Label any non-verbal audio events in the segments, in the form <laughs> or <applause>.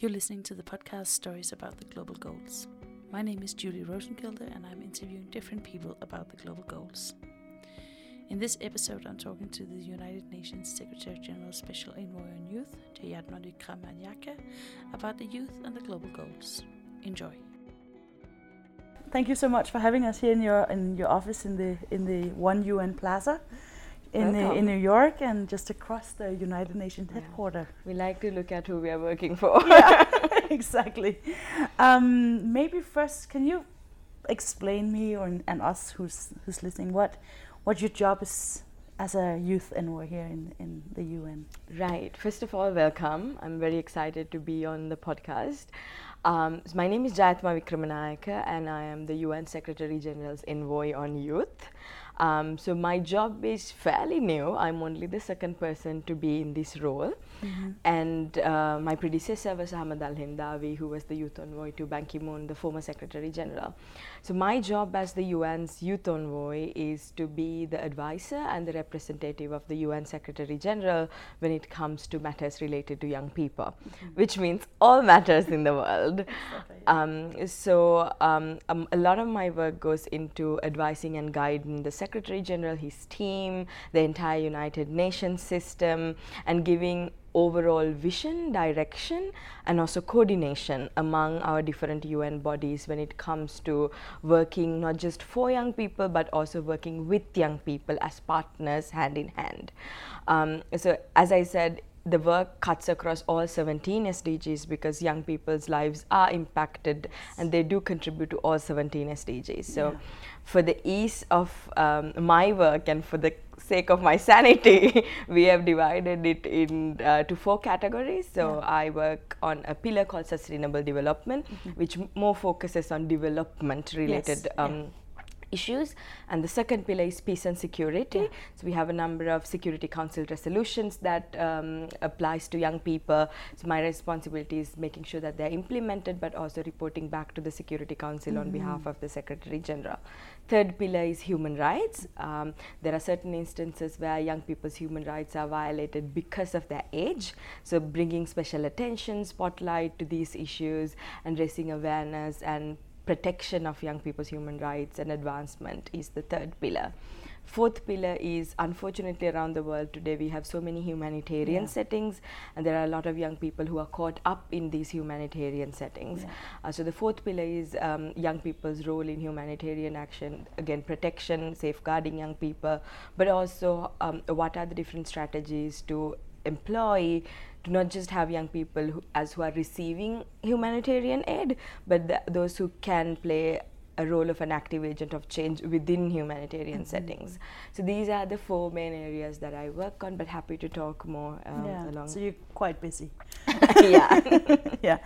You're listening to the podcast Stories About the Global Goals. My name is Julie Rosenkilde, and I'm interviewing different people about the global goals. In this episode, I'm talking to the United Nations Secretary General Special Envoy on Youth, Jayathma Wickramanayake, about the youth and the global goals. Enjoy. Thank you so much for having us here in your in your office in the in the One UN Plaza in uh, in New York and just across the United Nations yeah. headquarters. We like to look at who we are working for. yeah, <laughs> <laughs> exactly. Um, maybe first, can you explain me or and us who's who's listening what what your job is as a youth envoy here in, in the UN? Right. First of all, welcome. I'm very excited to be on the podcast. Um, so my name is Jayathma Wickramanayake, and I am the UN Secretary General's envoy on youth. Um, so my job is fairly new. I'm only the second person to be in this role. Mm-hmm. And uh, my predecessor was Ahmad Alhendawi, who was the youth envoy to Ban Ki moon, the former Secretary General. So, my job as the UN's youth envoy is to be the advisor and the representative of the UN Secretary General when it comes to matters related to young people, mm-hmm. which means all matters in the world. <laughs> Um, so, um, um, a lot of my work goes into advising and guiding the Secretary General, his team, the entire United Nations system, and giving overall vision, direction, and also coordination among our different UN bodies when it comes to working not just for young people but also working with young people as partners hand in hand. Um, so, as I said, the work cuts across all 17 SDGs because young people's lives are impacted and they do contribute to all 17 SDGs. So, yeah. for the ease of um, my work and for the sake of my sanity, <laughs> we have divided it in uh, to four categories. So, yeah. I work on a pillar called sustainable development, mm-hmm. which more focuses on development related. Yes. Um, yeah issues. And the second pillar is peace and security. Yeah. So we have a number of Security Council resolutions that um, applies to young people. So my responsibility is making sure that they're implemented, but also reporting back to the Security Council mm-hmm. on behalf of the Secretary General. Third pillar is human rights. Um, there are certain instances where young people's human rights are violated because of their age. So bringing special attention, spotlight to these issues, and raising awareness and protection of young people's human rights and advancement is the third pillar. Fourth pillar is unfortunately around the world today we have so many humanitarian yeah. settings and there are a lot of young people who are caught up in these humanitarian settings. Yeah. Uh, so the fourth pillar is um, young people's role in humanitarian action, again protection, safeguarding young people, but also um, what are the different strategies to employ to not just have young people who, as who are receiving humanitarian aid, but the, those who can play a role of an active agent of change within humanitarian mm-hmm. settings. So these are the four main areas that I work on, but happy to talk more um, yeah. along. So you're quite busy. <laughs> yeah. <laughs> yeah.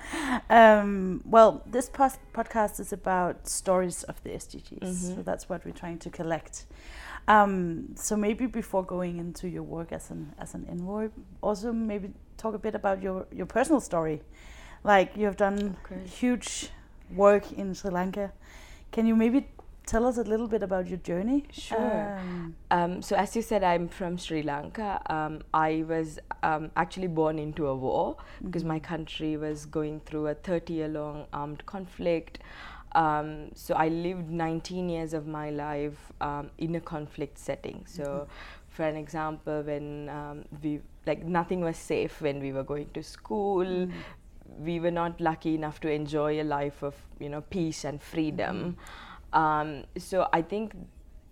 Um, well, this pos- podcast is about stories of the SDGs. Mm-hmm. So that's what we're trying to collect. Um, so maybe before going into your work as an as an envoy, also maybe talk a bit about your your personal story. Like you have done okay. huge work in Sri Lanka. Can you maybe tell us a little bit about your journey? Sure. Um, um, so, as you said, I'm from Sri Lanka. Um, I was um, actually born into a war mm-hmm. because my country was going through a 30 year long armed conflict. Um, so I lived 19 years of my life um, in a conflict setting. So, mm-hmm. for an example, when um, we like nothing was safe when we were going to school. Mm-hmm. We were not lucky enough to enjoy a life of you know peace and freedom. Mm-hmm. so I think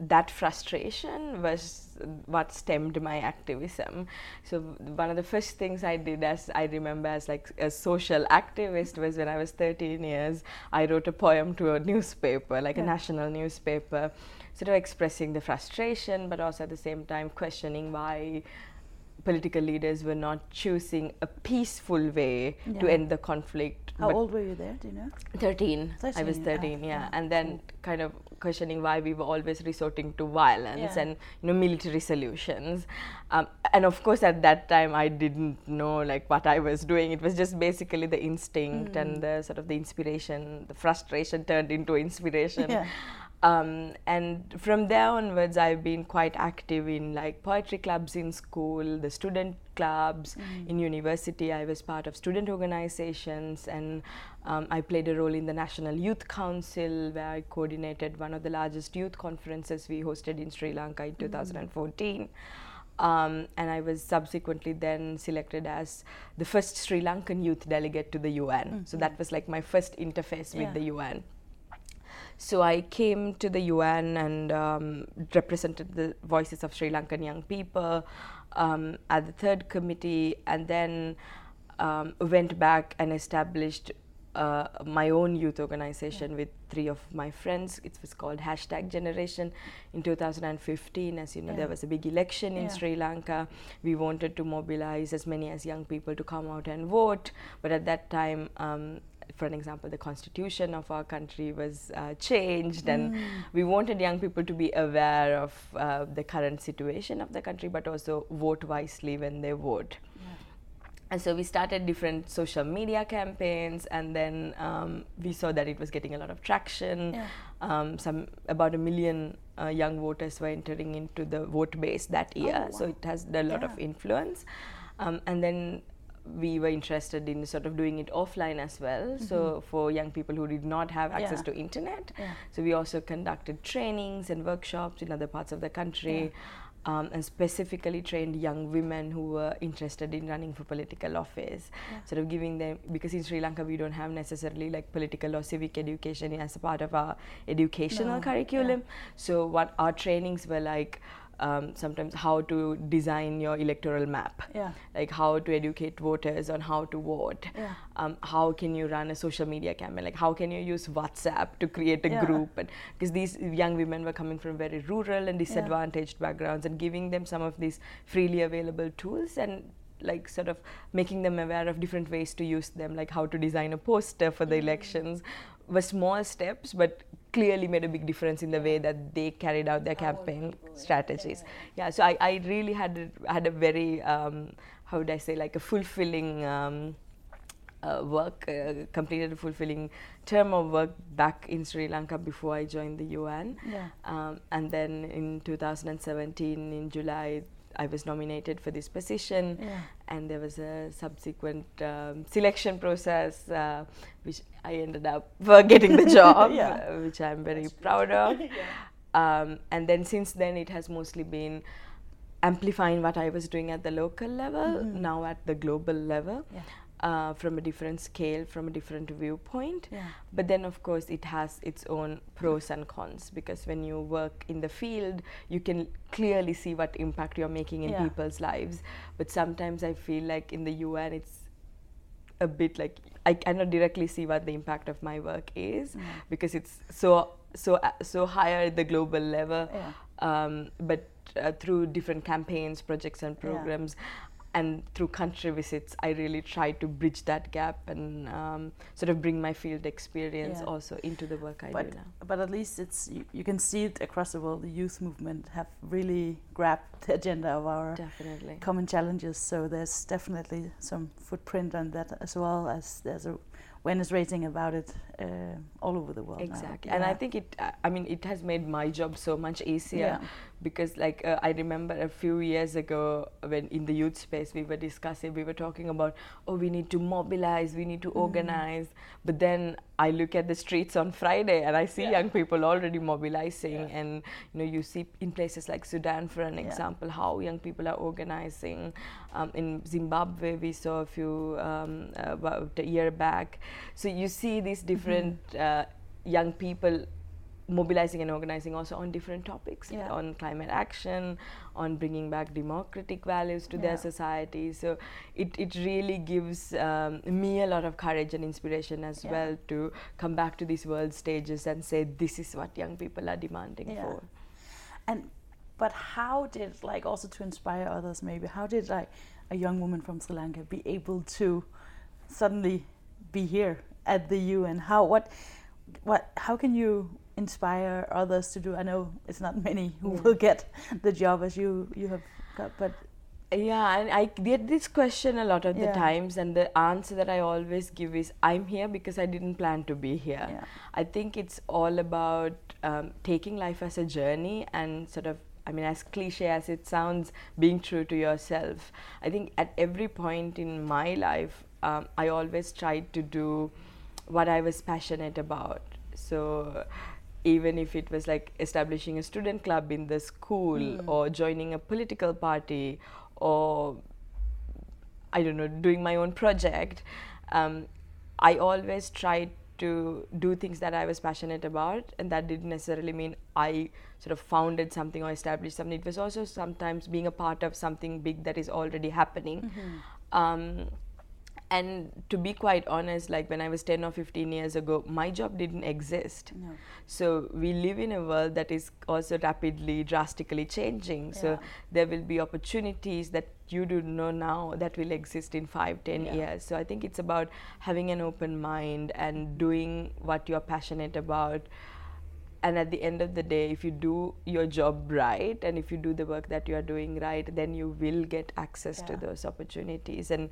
that frustration was what stemmed my activism. So one of the first things I did as I remember as like a social activist was when I was 13 years, I wrote a poem to a newspaper, like yeah. a national newspaper, sort of expressing the frustration, but also at the same time questioning why political leaders were not choosing a peaceful way yeah. to end the conflict. How old were you there? Do you know? 13. 13 I was 13, yeah. And then kind of questioning why we were always resorting to violence yeah. and you know military solutions. Um, and of course, at that time, I didn't know like what I was doing. It was just basically the instinct mm. and the sort of the inspiration, the frustration turned into inspiration. Um, and from there onwards, I've been quite active in like poetry clubs in school, the student clubs. In university, I was part of student organizations and um, I played a role in the National Youth Council where I coordinated one of the largest youth conferences we hosted in Sri Lanka in 2014. Um, and I was subsequently then selected as the first Sri Lankan youth delegate to the UN. So that was like my first interface Yeah. with the UN. So I came to the UN and um, represented the voices of Sri Lankan young people um, at the third committee, and then um, went back and established uh, my own youth organization with three of my friends. It was called Hashtag Generation in 2015. As you know, Yeah. there was a big election in Yeah. Sri Lanka. We wanted to mobilize as many as young people to come out and vote, but at that time, um, for an example, the constitution of our country was uh, changed, and we wanted young people to be aware of uh, the current situation of the country, but also vote wisely when they vote. And so we started different social media campaigns, and then um, we saw that it was getting a lot of traction. Yeah. Um, some about a million uh, young voters were entering into the vote base that year, so wow. it has a lot of influence. Um, and then we were interested in sort of doing it offline as well. So for young people who did not have access Mm-hmm. Yeah. to internet, Yeah. so we also conducted trainings and workshops in other parts of the country. Um, and specifically trained young women who were interested in running for political office, sort of giving them because in Sri Lanka we don't have necessarily like political or civic education as a part of our educational No, curriculum. So what our trainings were like um, sometimes how to design your electoral map, Yeah. like how to educate voters on how to vote. Yeah. Um, how can you run a social media campaign? Like how can you use WhatsApp to create a Yeah. group? And because these young women were coming from very rural and disadvantaged backgrounds, and giving them some of these freely available tools and like sort of making them aware of different ways to use them, like how to design a poster for the elections, were small steps, but clearly made a big difference in the way that they carried out their campaign strategies. Yeah, so I, I really had a, had a very um, how would I say like a fulfilling. Um, uh, work, uh, completed a fulfilling term of work back in Sri Lanka before I joined the UN. Yeah. Um, and then in 2017, in July, I was nominated for this position, Yeah. and there was a subsequent um, selection process, uh, which I ended up <laughs> uh, getting the job, <laughs> Yeah. which I'm very proud of. <laughs> um, and then since then, it has mostly been amplifying what I was doing at the local level, now at the global level. Uh, from a different scale, from a different viewpoint. Yeah. But then, of course, it has its own pros and cons because when you work in the field, you can clearly see what impact you're making in Yeah. people's lives. But sometimes I feel like in the UN, it's a bit like I cannot directly see what the impact of my work is because it's so so uh, so higher at the global level. Yeah. Um, but uh, through different campaigns, projects, and programs, and through country visits, I really try to bridge that gap and um, sort of bring my field experience Yeah. also into the work I but do now. but at least it's you, you can see it across the world. The youth movement have really grabbed the agenda of our Definitely. common challenges. So there's definitely some footprint on that as well as there's a awareness raising about it uh, all over the world. Exactly, and I think it. I mean, it has made my job so much easier Yeah. because, like, uh, I remember a few years ago when in the youth space we were discussing, we were talking about, oh, we need to mobilize, we need to organize. But then I look at the streets on Friday and I see young people already mobilizing, and you know, you see in places like Sudan, for an Yeah. example, how young people are organizing. Um, in Zimbabwe, we saw a few um, about a year back. So you see these different uh, young people mobilizing and organizing also on different topics Yeah. on climate action on bringing back democratic values to Yeah. their society so it, it really gives um, me a lot of courage and inspiration as Yeah. well to come back to these world stages and say this is what young people are demanding for And but how did like also to inspire others maybe how did like a young woman from Sri Lanka be able to suddenly be here at the UN? How what what how can you inspire others to do? I know it's not <laughs> many who will get the job as you you have got, but Yeah, and I get this question a lot of the times, and the answer that I always give is I'm here because I didn't plan to be here. Yeah. I think it's all about um, taking life as a journey and sort of I mean, as cliche as it sounds, being true to yourself. I think at every point in my life, um, I always tried to do what I was passionate about. So even if it was like establishing a student club in the school mm. or joining a political party or I don't know, doing my own project, um, I always tried to do things that I was passionate about, and that didn't necessarily mean I sort of founded something or established something. It was also sometimes being a part of something big that is already happening. Mm-hmm. Um, and to be quite honest like when i was 10 or 15 years ago my job didn't exist no. so we live in a world that is also rapidly drastically changing yeah. so there will be opportunities that you do know now that will exist in 5 10 yeah. years so i think it's about having an open mind and doing what you're passionate about and at the end of the day if you do your job right and if you do the work that you are doing right then you will get access yeah. to those opportunities and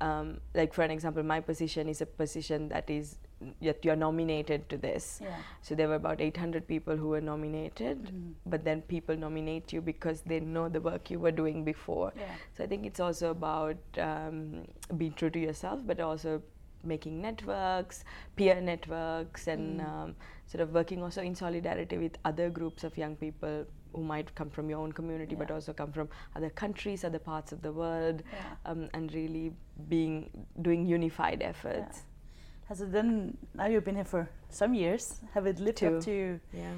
um, like for an example, my position is a position that is yet you're nominated to this. Yeah. So there were about 800 people who were nominated, mm-hmm. but then people nominate you because they know the work you were doing before. Yeah. So I think it's also about um, being true to yourself, but also making networks, peer networks, and mm. um, sort of working also in solidarity with other groups of young people who might come from your own community yeah. but also come from other countries other parts of the world yeah. um, and really being doing unified efforts yeah. has it then now you've been here for some years have it lived Two. up to yeah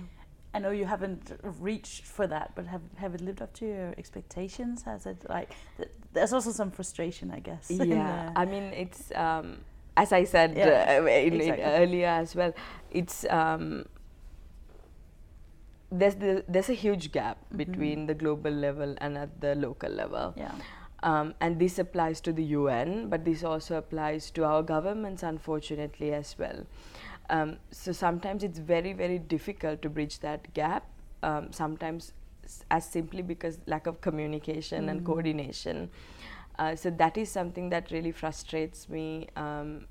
I know you haven't reached for that, but have have it lived up to your expectations? Has it like th- there's also some frustration, I guess. <laughs> Yeah, I mean it's um, as I said yeah, uh, in, exactly. in earlier as well. It's um, there's the, there's a huge gap mm-hmm. between the global level and at the local level. Yeah. Um, and this applies to the UN, but this also applies to our governments, unfortunately, as well. Um, so sometimes it's very, very difficult to bridge that gap. Um, sometimes as simply because lack of communication mm-hmm. and coordination. Uh, so that is something that really frustrates me. Um,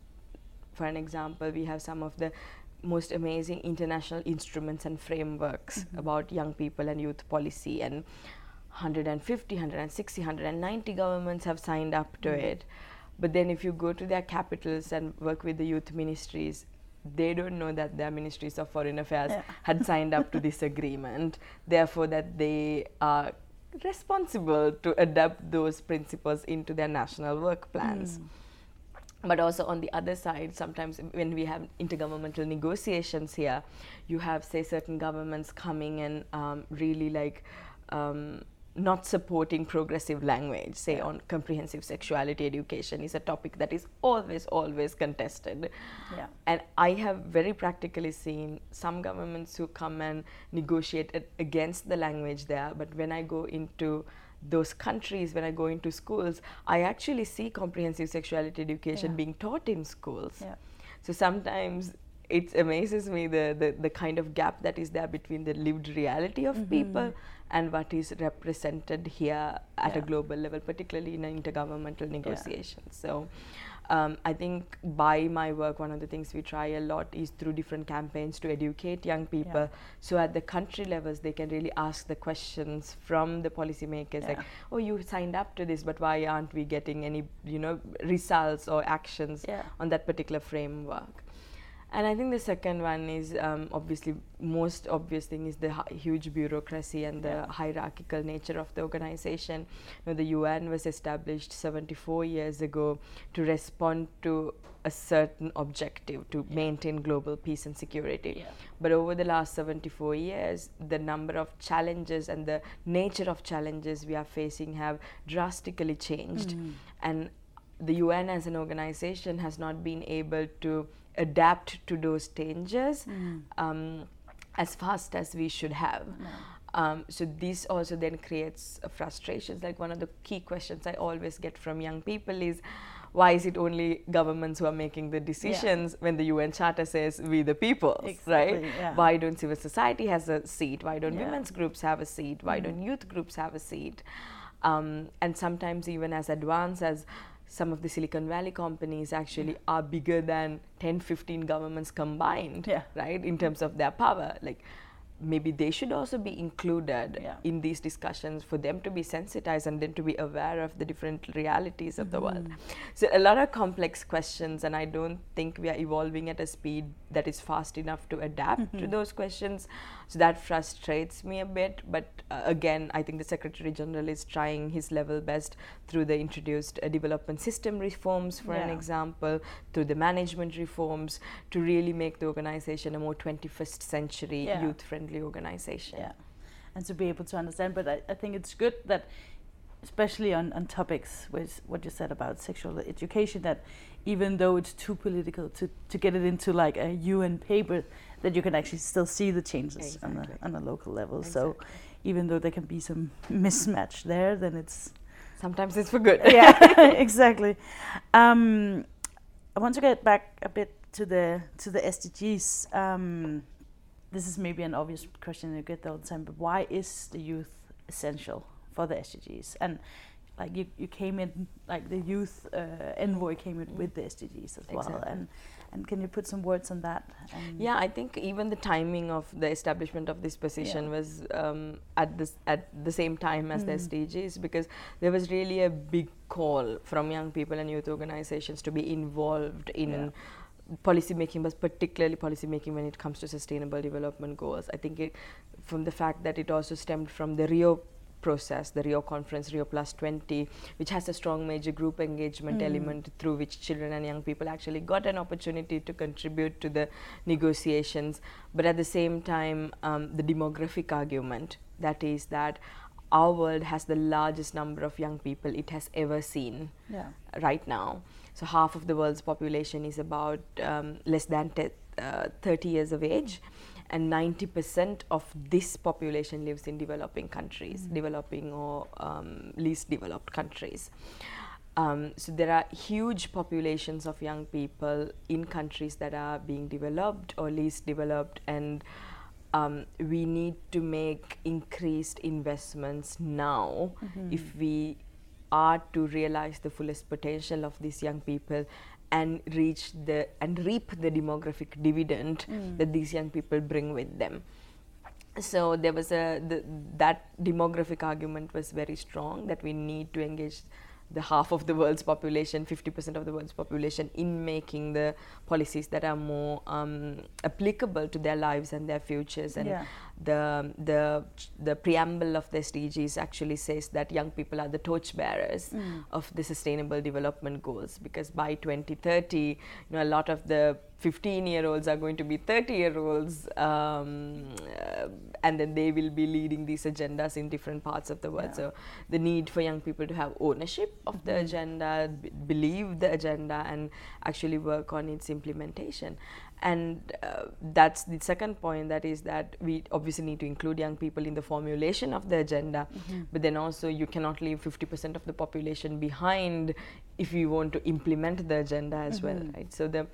for an example, we have some of the most amazing international instruments and frameworks mm-hmm. about young people and youth policy and 150 160 190 governments have signed up to mm-hmm. it but then if you go to their capitals and work with the youth ministries they don't know that their ministries of foreign affairs yeah. <laughs> had signed up to this agreement therefore that they are responsible to adapt those principles into their national work plans mm but also on the other side sometimes when we have intergovernmental negotiations here you have say certain governments coming and um, really like um, not supporting progressive language say yeah. on comprehensive sexuality education is a topic that is always always contested yeah. and i have very practically seen some governments who come and negotiate against the language there but when i go into those countries, when I go into schools, I actually see comprehensive sexuality education yeah. being taught in schools. Yeah. So sometimes it amazes me the, the, the, kind of gap that is there between the lived reality of mm-hmm. people and what is represented here at yeah. a global level, particularly in intergovernmental negotiations. So um, I think by my work, one of the things we try a lot is through different campaigns to educate young people. Yeah. So at the country levels, they can really ask the questions from the policymakers, yeah. like, "Oh, you signed up to this, but why aren't we getting any, you know, results or actions yeah. on that particular framework?" And I think the second one is um, obviously most obvious thing is the huge bureaucracy and the yeah. hierarchical nature of the organization. You know, the UN was established 74 years ago to respond to a certain objective to yeah. maintain global peace and security. Yeah. But over the last 74 years, the number of challenges and the nature of challenges we are facing have drastically changed. Mm. And the UN as an organization has not been able to adapt to those changes mm. um, as fast as we should have. Um, so this also then creates uh, frustrations. Like one of the key questions I always get from young people is, why is it only governments who are making the decisions yeah. when the UN Charter says we the people, exactly, right? Yeah. Why don't civil society has a seat? Why don't yeah. women's groups have a seat? Why mm. don't youth groups have a seat? Um, and sometimes even as advanced as some of the Silicon Valley companies actually yeah. are bigger than 10, 15 governments combined, yeah. right, in terms of their power. Like, maybe they should also be included Yeah. in these discussions for them to be sensitized and then to be aware of the different realities of the world. Mm-hmm. So, a lot of complex questions, and I don't think we are evolving at a speed that is fast enough to adapt Mm-hmm. to those questions. So, that frustrates me a bit. But uh, again, I think the Secretary General is trying his level best through the introduced uh, development system reforms, for an example, through the management reforms to really make the organization a more 21st century Yeah. youth friendly organization. yeah and to be able to understand but i, I think it's good that especially on, on topics with what you said about sexual education that even though it's too political to, to get it into like a un paper that you can actually still see the changes on, Exactly. a, on a local level. So even though there can be some <laughs> mismatch there then it's Sometimes it's for good. yeah <laughs> <laughs> exactly. Um, i want to get back a bit to the to the sdgs um, this is maybe an obvious question you get all the time but why is the youth essential for the sdgs and like you, you came in like the youth uh, envoy came in with the sdgs as well Exactly. and and can you put some words on that and Yeah, I think even the timing of the establishment of this position Yeah. was um, at this at the same time as the Mm. SDGs because there was really a big call from young people and youth organizations to be involved in Yeah. policy making, but particularly policy making when it comes to sustainable development goals. I think it from the fact that it also stemmed from the Rio process, the Rio conference, Rio Plus 20, which has a strong major group engagement Mm. element through which children and young people actually got an opportunity to contribute to the negotiations. But at the same time, um, the demographic argument that is that our world has the largest number of young people it has ever seen yeah right now. So half of the world's population is about um, less than uh, 30 years of age, and 90% of this population lives in developing countries, developing or um, least developed countries. Um, so there are huge populations of young people in countries that are being developed or least developed, and um, we need to make increased investments now if we are to realize the fullest potential of these young people and reach the and reap the demographic dividend hmm. that these young people bring with them. So there was a the, that demographic argument was very strong that we need to engage the half of the world's population 50% of the world's population in making the policies that are more um, applicable to their lives and their futures. And Yeah. the the the preamble of the SDGs actually says that young people are the torchbearers of the sustainable development goals. Because by 2030 you know a lot of the 15 year olds are going to be 30 year olds um, uh, and then they will be leading these agendas in different parts of the world. Yeah. so the need for young people to have ownership of the agenda b- believe the agenda and actually work on its implementation. And uh, that's the second point that is that we obviously need to include young people in the formulation of the agenda but then also you cannot leave 50% of the population behind if you want to implement the agenda as well right? So the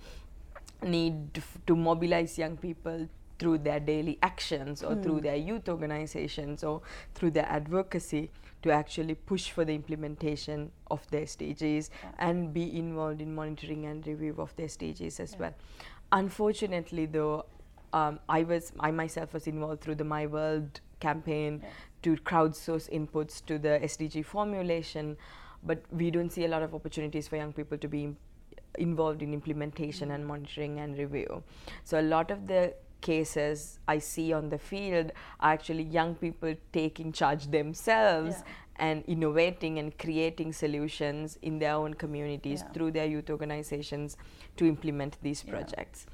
need to, mobilize young people through their daily actions or through their youth organizations or through their advocacy to actually push for the implementation of their SDGs and be involved in monitoring and review of their SDGs as well. Unfortunately, though, um, I was I myself was involved through the My World campaign Yeah. to crowdsource inputs to the SDG formulation, but we don't see a lot of opportunities for young people to be involved in implementation and monitoring and review. So a lot of the cases I see on the field are actually young people taking charge themselves Yeah. and innovating and creating solutions in their own communities Yeah. through their youth organizations to implement these Yeah. projects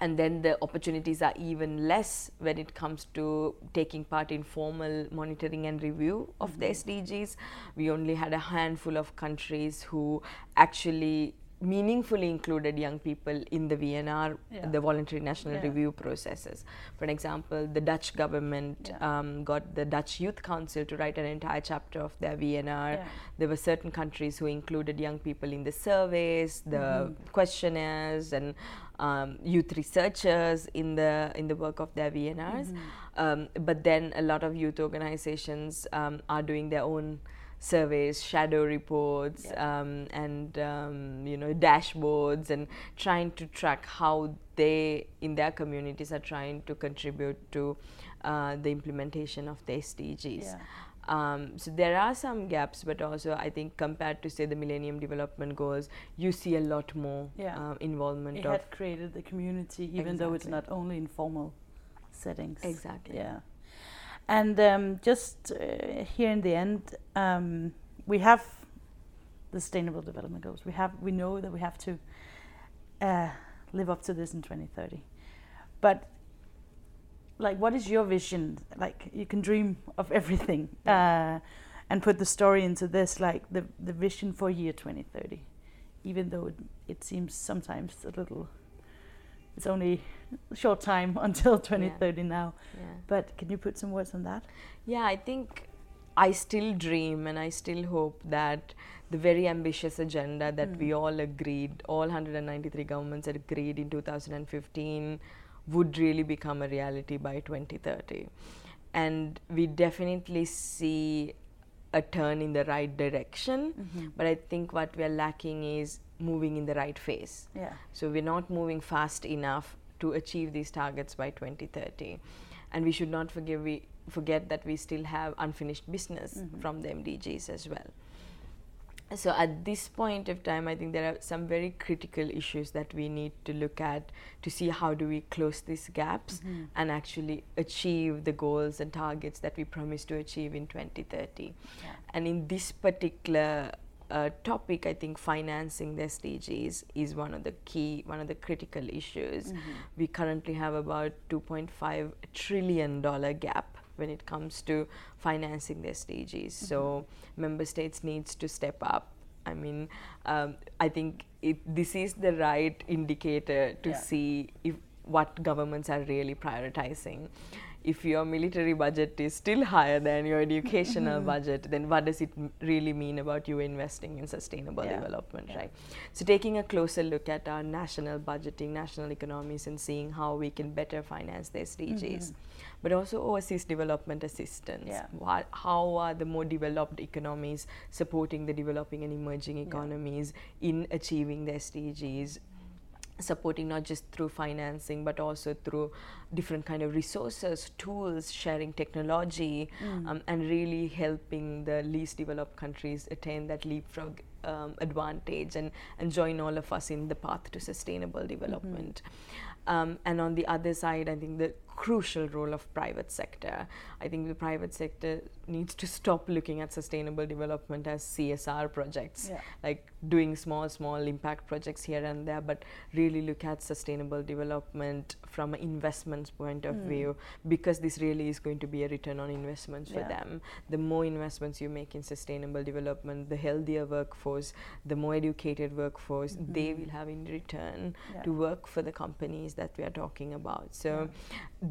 and then the opportunities are even less when it comes to taking part in formal monitoring and review of the mm-hmm. SDGs. We only had a handful of countries who actually meaningfully included young people in the VNR, Yeah. the voluntary national Yeah. review processes. For example, the Dutch government Yeah. um, got the Dutch Youth Council to write an entire chapter of their VNR. There were certain countries who included young people in the surveys, the Mm-hmm. questionnaires, and um, youth researchers in the in the work of their VNRs. Mm-hmm. Um, but then a lot of youth organizations um, are doing their own surveys, shadow reports, Yeah. um, and um, you know dashboards, and trying to track how they in their communities are trying to contribute to uh, the implementation of the SDGs. Yeah. Um, so there are some gaps, but also I think compared to say the Millennium Development Goals, you see a lot more Yeah. um, involvement It of had created the community, even though it's not only in formal settings. exactly. Yeah. And um, just uh, here in the end, um, we have the Sustainable Development Goals. We have, we know that we have to uh, live up to this in 2030. But like, what is your vision? Like, you can dream of <laughs> everything, uh, and put the story into this, like the the vision for year 2030. Even though it, it seems sometimes a little, it's only a short time <laughs> until 2030 now. Yeah. But can you put some words on that? Yeah, I think I still dream and I still hope that the very ambitious agenda that we hmm. all agreed, all 193 governments had agreed in 2015, would really become a reality by 2030. And we definitely see a turn in the right direction, mm-hmm. but I think what we are lacking is moving in the right phase. Yeah. So we're not moving fast enough to achieve these targets by 2030. And we should not forget, we, forget that we still have unfinished business mm-hmm. from the MDGs as well. So at this point of time, I think there are some very critical issues that we need to look at to see how do we close these gaps and actually achieve the goals and targets that we promised to achieve in 2030. Yeah. And in this particular uh, topic, I think financing the SDGs is one of the key, one of the critical issues. We currently have about 2.5 trillion dollar gap when it comes to financing the SDGs. So member states needs to step up. I mean, um, I think it, this is the right indicator to Yeah. see if what governments are really prioritizing. If your military budget is still higher than your educational mm-hmm. budget, then what does it really mean about you investing in sustainable Yeah. development, Yeah. right? So, taking a closer look at our national budgeting, national economies, and seeing how we can better finance the SDGs, mm-hmm. but also overseas development assistance. Yeah. What, how are the more developed economies supporting the developing and emerging economies in achieving the SDGs? Supporting not just through financing but also through different kind of resources tools sharing technology um, and really helping the least developed countries attain that leapfrog um, advantage and, and join all of us in the path to sustainable development. Um, and on the other side i think the crucial role of private sector i think the private sector needs to stop looking at sustainable development as csr projects Yeah. like doing small small impact projects here and there but really look at sustainable development from an investments point of hmm. view because this really is going to be a return on investments for Yeah. them the more investments you make in sustainable development the healthier workforce the more educated workforce mm-hmm. they will have in return Yeah. to work for the companies that we are talking about so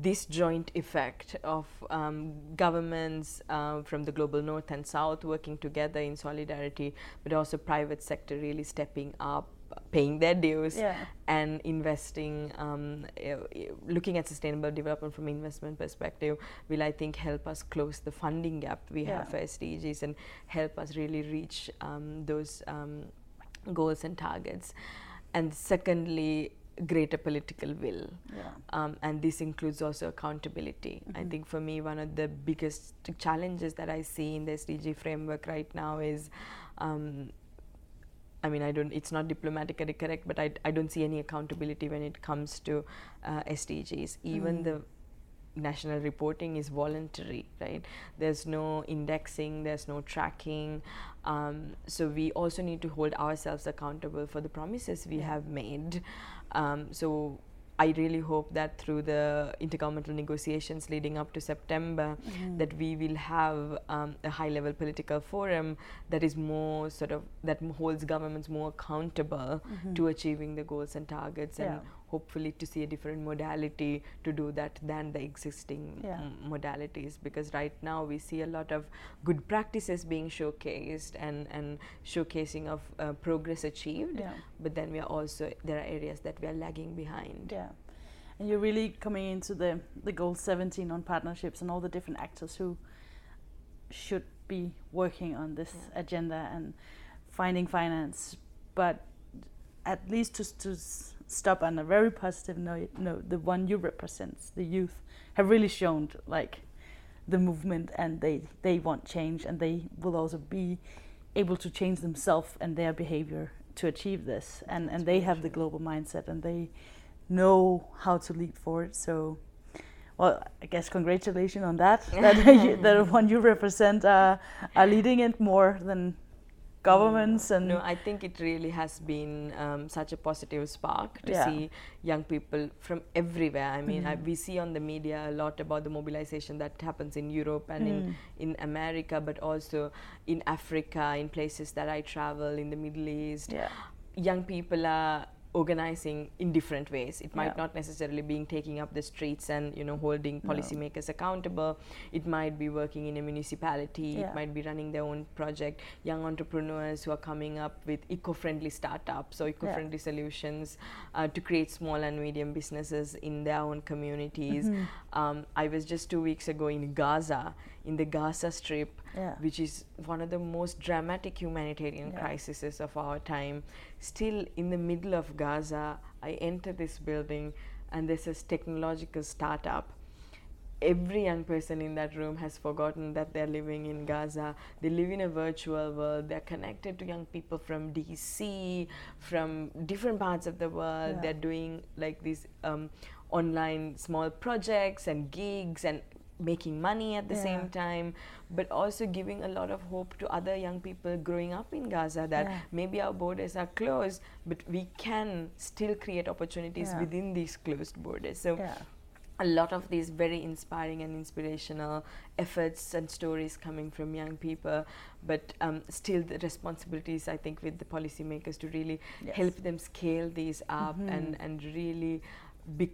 this joint effect of um, governments um, from the global north and south working together in solidarity, but also private sector really stepping up, paying their dues, Yeah. and investing, um, eh, eh, looking at sustainable development from investment perspective, will I think help us close the funding gap we Yeah. have for SDGs and help us really reach um, those um, goals and targets. And secondly, greater political will Yeah. um, and this includes also accountability. I think for me, one of the biggest challenges that I see in the SDG framework right now is. Um, I mean, I don't. It's not diplomatically correct, but I, I don't see any accountability when it comes to uh, SDGs. Even the national reporting is voluntary, right? There's no indexing, there's no tracking. Um, so we also need to hold ourselves accountable for the promises we have made. Um, so I really hope that through the intergovernmental negotiations leading up to September, that we will have um, a high-level political forum that is more sort of that holds governments more accountable to achieving the goals and targets, and Yeah. Hopefully to see a different modality to do that than the existing Yeah. m- modalities. Because right now we see a lot of good practices being showcased and and showcasing of uh, progress achieved, Yeah. but then we are also there are areas that we are lagging behind. Yeah. And you're really coming into the, the goal 17 on partnerships and all the different actors who should be working on this Yeah. agenda and finding finance, but at least to, to s- stop on a very positive note, the one you represent, the youth, have really shown like the movement and they, they want change and they will also be able to change themselves and their behavior to achieve this. And, and they have the global mindset and they know how to lead forward. So, well, I guess congratulations on that. <laughs> that you, the one you represent uh, are leading it more than governments and no i think it really has been um, such a positive spark to Yeah. see young people from everywhere i mean I, Mhm. we see on the media a lot about the mobilization that happens in europe and Mm. in, in america but also in africa in places that i travel in the middle east yeah, young people are organizing in different ways it might Yeah. not necessarily being taking up the streets and you know holding No. policymakers accountable it might be working in a municipality Yeah. it might be running their own project young entrepreneurs who are coming up with eco-friendly startups or eco-friendly solutions uh, to create small and medium businesses in their own communities Mhm. um, i was just two weeks ago in gaza in the gaza strip yeah. which is one of the most dramatic humanitarian Yeah. crises of our time. Still, in the middle of Gaza, I enter this building and there's this technological startup. Every young person in that room has forgotten that they're living in Gaza. They live in a virtual world. They're connected to young people from DC, from different parts of the world. Yeah. They're doing like these um, online small projects and gigs and making money at the Yeah. same time but also giving a lot of hope to other young people growing up in Gaza that Yeah. maybe our borders are closed but we can still create opportunities Yeah. within these closed borders so a lot of these very inspiring and inspirational efforts and stories coming from young people but um, still the responsibilities i think with the policymakers to really Yes. help them scale these up and, Mhm. and really be,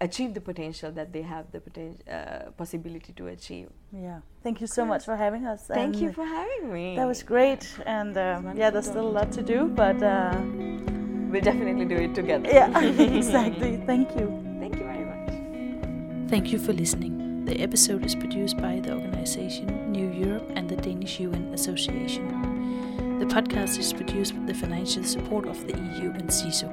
achieve the potential that they have the poten- uh, possibility to achieve Yeah. Thank you so much for having us. thank you for having me That was great, and um, yeah, there's still a lot to do, but uh, we'll definitely do it together yeah, <laughs> <laughs> exactly. Thank you. thank you very much Thank you for listening. The episode is produced by the organization New Europe and the Danish UN Association. The podcast is produced with the financial support of the EU and CISU.